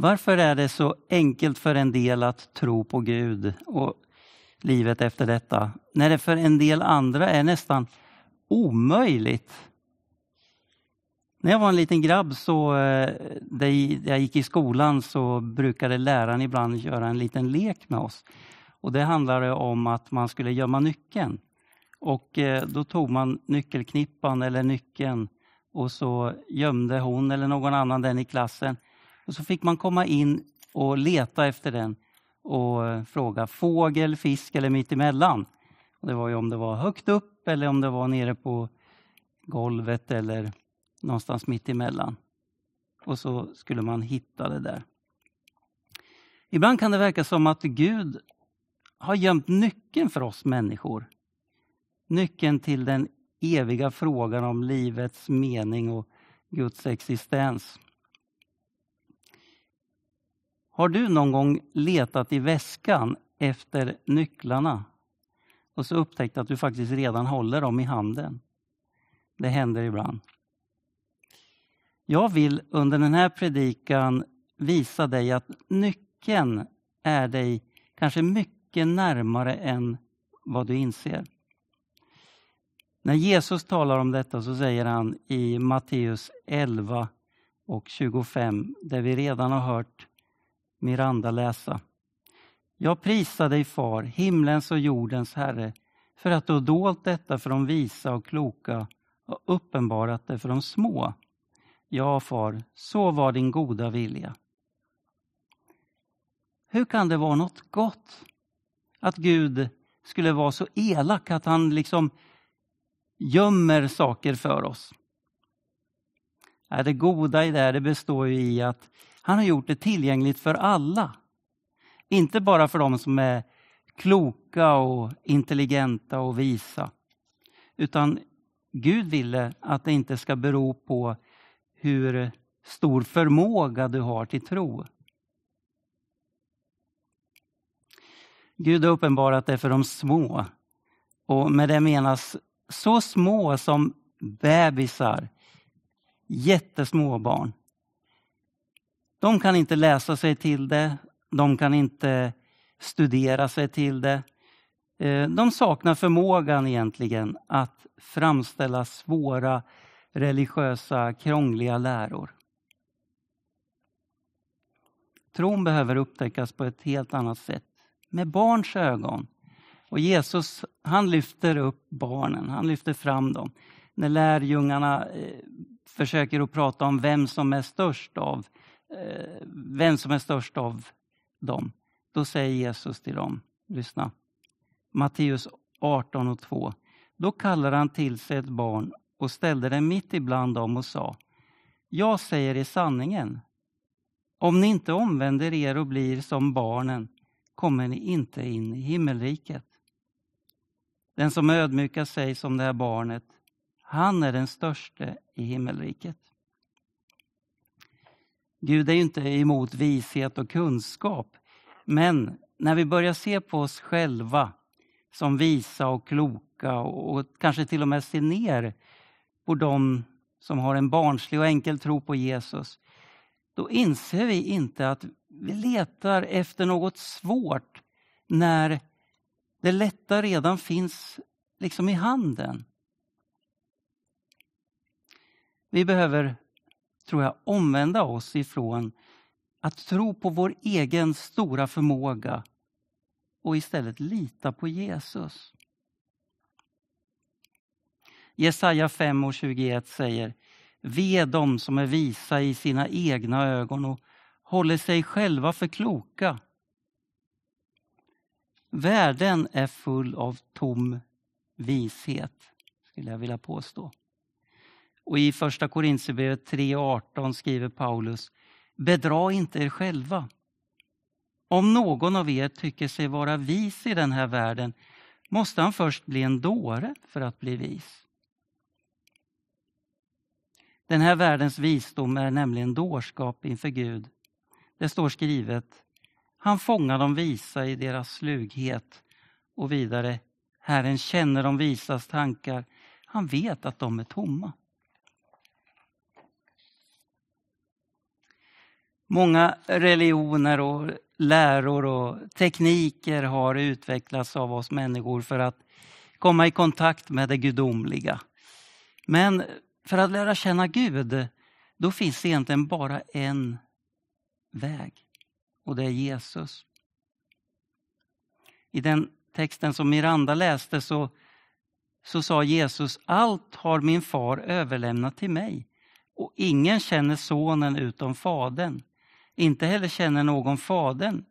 Varför är det så enkelt för en del att tro på Gud och livet efter detta, när det för en del andra är nästan omöjligt? När jag var en liten grabb, så, eh, där jag gick i skolan, så brukade läraren ibland göra en liten lek med oss. Och Det handlade om att man skulle gömma nyckeln. Och eh, Då tog man nyckelknippan eller nyckeln och så gömde hon eller någon annan den i klassen. Och Så fick man komma in och leta efter den och eh, fråga fågel, fisk eller mittemellan. Och det var ju om det var högt upp eller om det var nere på golvet eller någonstans mitt emellan. Och så skulle man hitta det där. Ibland kan det verka som att Gud har gömt nyckeln för oss människor. Nyckeln till den eviga frågan om livets mening och Guds existens. Har du någon gång letat i väskan efter nycklarna och så upptäckt att du faktiskt redan håller dem i handen? Det händer ibland. Jag vill under den här predikan visa dig att nyckeln är dig kanske mycket närmare än vad du inser. När Jesus talar om detta så säger han i Matteus 11 och 25, där vi redan har hört Miranda läsa. Jag prisar dig far, himlens och jordens Herre, för att du har dolt detta för de visa och kloka och uppenbarat det för de små. Ja, far, så var din goda vilja. Hur kan det vara något gott att Gud skulle vara så elak att han liksom gömmer saker för oss? Det goda i det, det består i att han har gjort det tillgängligt för alla. Inte bara för de som är kloka och intelligenta och visa. Utan Gud ville att det inte ska bero på hur stor förmåga du har till tro. Gud har uppenbarat det för de små. Och med det menas så små som bebisar, jättesmå barn. De kan inte läsa sig till det, de kan inte studera sig till det. Eh, de saknar förmågan egentligen att framställa svåra religiösa, krångliga läror. Tron behöver upptäckas på ett helt annat sätt, med barns ögon. Och Jesus han lyfter upp barnen, han lyfter fram dem. När lärjungarna eh, försöker att prata om vem som är störst av, eh, Eh, vem som är störst av dem, då säger Jesus till dem, lyssna, Matteus 18 och 2. Då kallade han till sig ett barn och ställde det mitt ibland dem och sa Jag säger i sanningen, om ni inte omvänder er och blir som barnen kommer ni inte in i himmelriket. Den som ödmjukar sig som det här barnet, han är den störste i himmelriket. Gud är ju inte emot vishet och kunskap, men när vi börjar se på oss själva som visa och kloka och kanske till och med se ner på dem som har en barnslig och enkel tro på Jesus, då inser vi inte att vi letar efter något svårt när det lätta redan finns liksom i handen. Vi behöver, tror jag, omvända oss ifrån att tro på vår egen stora förmåga och istället lita på Jesus. Jesaja 5 och 21 säger Ve dem som är visa i sina egna ögon och håller sig själva för kloka. Världen är full av tom vishet, skulle jag vilja påstå. Och I första Korintierbrevet 3.18 skriver Paulus Bedra inte er själva. Om någon av er tycker sig vara vis i den här världen måste han först bli en dåre för att bli vis. Den här världens visdom är nämligen dårskap inför Gud. Det står skrivet, han fångar de visa i deras slughet. Och vidare, Herren känner de visas tankar, han vet att de är tomma. Många religioner och läror och tekniker har utvecklats av oss människor för att komma i kontakt med det gudomliga. Men för att lära känna Gud, då finns det egentligen bara en väg och det är Jesus. I den texten som Miranda läste så, så sa Jesus, allt har min far överlämnat till mig och ingen känner sonen utom fadern. Inte heller känner någon fadern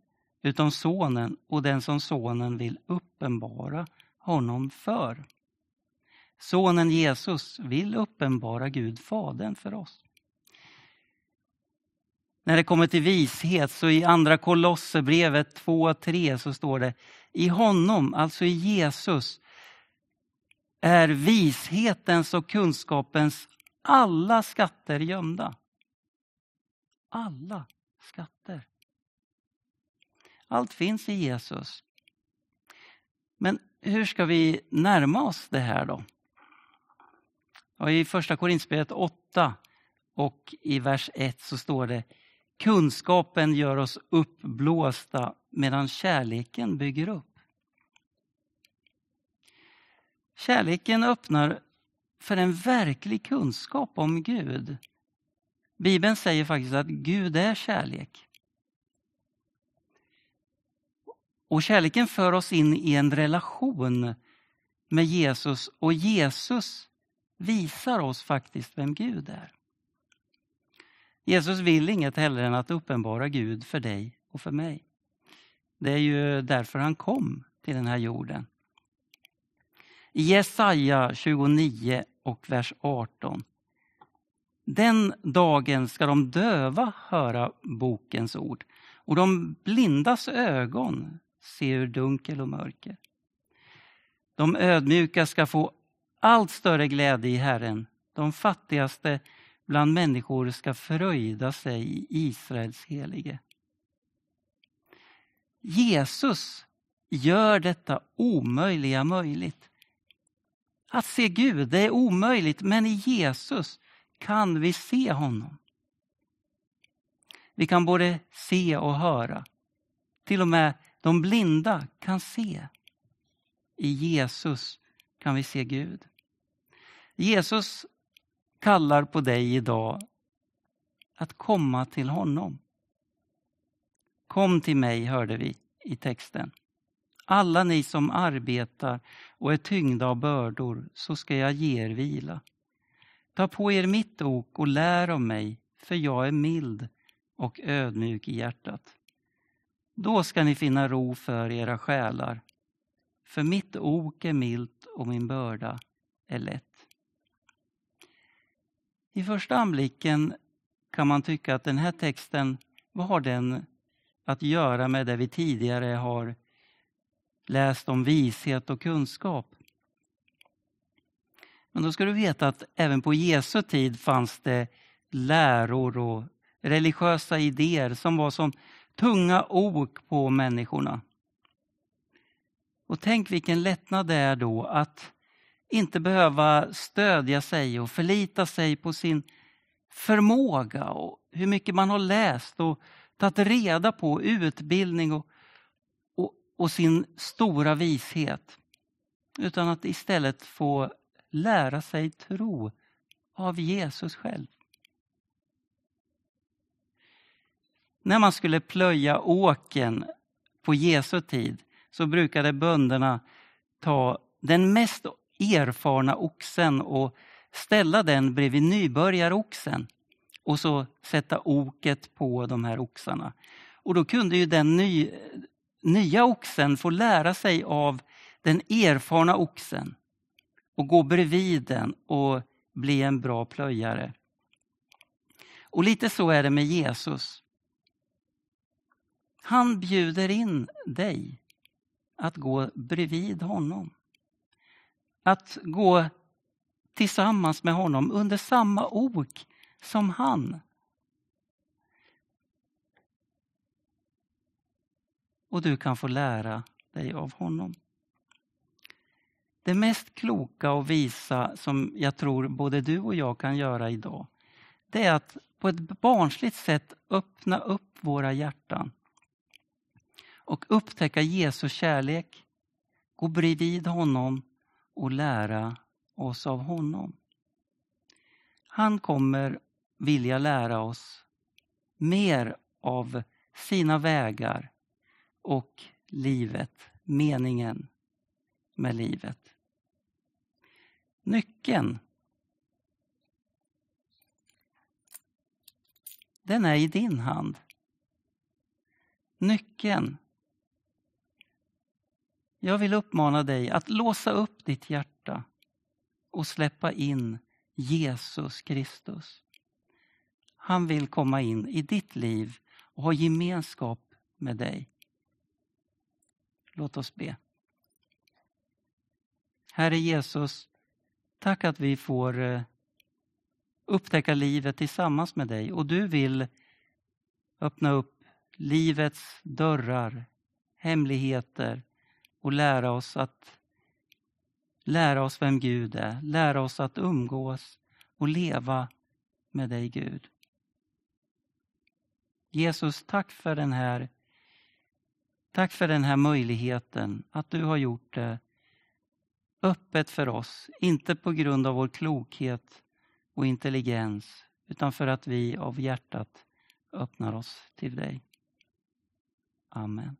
utom sonen och den som sonen vill uppenbara honom för. Sonen Jesus vill uppenbara Gud Fadern för oss. När det kommer till vishet så i andra Kolosserbrevet 2.3 så står det i honom, alltså i Jesus, är vishetens och kunskapens alla skatter gömda. Alla skatter. Allt finns i Jesus. Men hur ska vi närma oss det här då? Och I första Korinthierbrevet 8 och i vers 1 så står det Kunskapen gör oss uppblåsta medan kärleken bygger upp. Kärleken öppnar för en verklig kunskap om Gud. Bibeln säger faktiskt att Gud är kärlek. Och kärleken för oss in i en relation med Jesus och Jesus visar oss faktiskt vem Gud är. Jesus vill inget hellre än att uppenbara Gud för dig och för mig. Det är ju därför han kom till den här jorden. I Jesaja 29 och vers 18. Den dagen ska de döva höra bokens ord och de blindas ögon se ur dunkel och mörker. De ödmjuka ska få allt större glädje i Herren. De fattigaste bland människor ska fröjda sig i Israels helige. Jesus gör detta omöjliga möjligt. Att se Gud, det är omöjligt, men i Jesus kan vi se honom. Vi kan både se och höra. Till och med de blinda kan se. I Jesus kan vi se Gud. Jesus kallar på dig idag att komma till honom. Kom till mig, hörde vi i texten. Alla ni som arbetar och är tyngda av bördor, så ska jag ge er vila. Ta på er mitt ok och lär av mig, för jag är mild och ödmjuk i hjärtat. Då ska ni finna ro för era själar. För mitt ok är milt och min börda är lätt. I första anblicken kan man tycka att den här texten, vad har den att göra med det vi tidigare har läst om vishet och kunskap? Men då ska du veta att även på Jesu tid fanns det läror och religiösa idéer som var som tunga ok på människorna. Och tänk vilken lättnad det är då att inte behöva stödja sig och förlita sig på sin förmåga och hur mycket man har läst och tagit reda på utbildning och, och, och sin stora vishet. Utan att istället få lära sig tro av Jesus själv. När man skulle plöja åken på Jesu tid så brukade bönderna ta den mest erfarna oxen och ställa den bredvid nybörjaroxen och så sätta oket på de här oxarna. Och då kunde ju den ny, nya oxen få lära sig av den erfarna oxen och gå bredvid den och bli en bra plöjare. Och lite så är det med Jesus. Han bjuder in dig att gå bredvid honom. Att gå tillsammans med honom under samma ok som han. Och du kan få lära dig av honom. Det mest kloka och visa som jag tror både du och jag kan göra idag, det är att på ett barnsligt sätt öppna upp våra hjärtan och upptäcka Jesu kärlek, gå bredvid honom och lära oss av honom. Han kommer vilja lära oss mer av sina vägar och livet, meningen med livet. Nyckeln den är i din hand. Nyckeln. Jag vill uppmana dig att låsa upp ditt hjärta och släppa in Jesus Kristus. Han vill komma in i ditt liv och ha gemenskap med dig. Låt oss be. Herre Jesus, tack att vi får eh, upptäcka livet tillsammans med dig och du vill öppna upp livets dörrar, hemligheter och lära oss att lära oss vem Gud är, lära oss att umgås och leva med dig Gud. Jesus, tack för den här Tack för den här möjligheten att du har gjort det öppet för oss, inte på grund av vår klokhet och intelligens, utan för att vi av hjärtat öppnar oss till dig. Amen.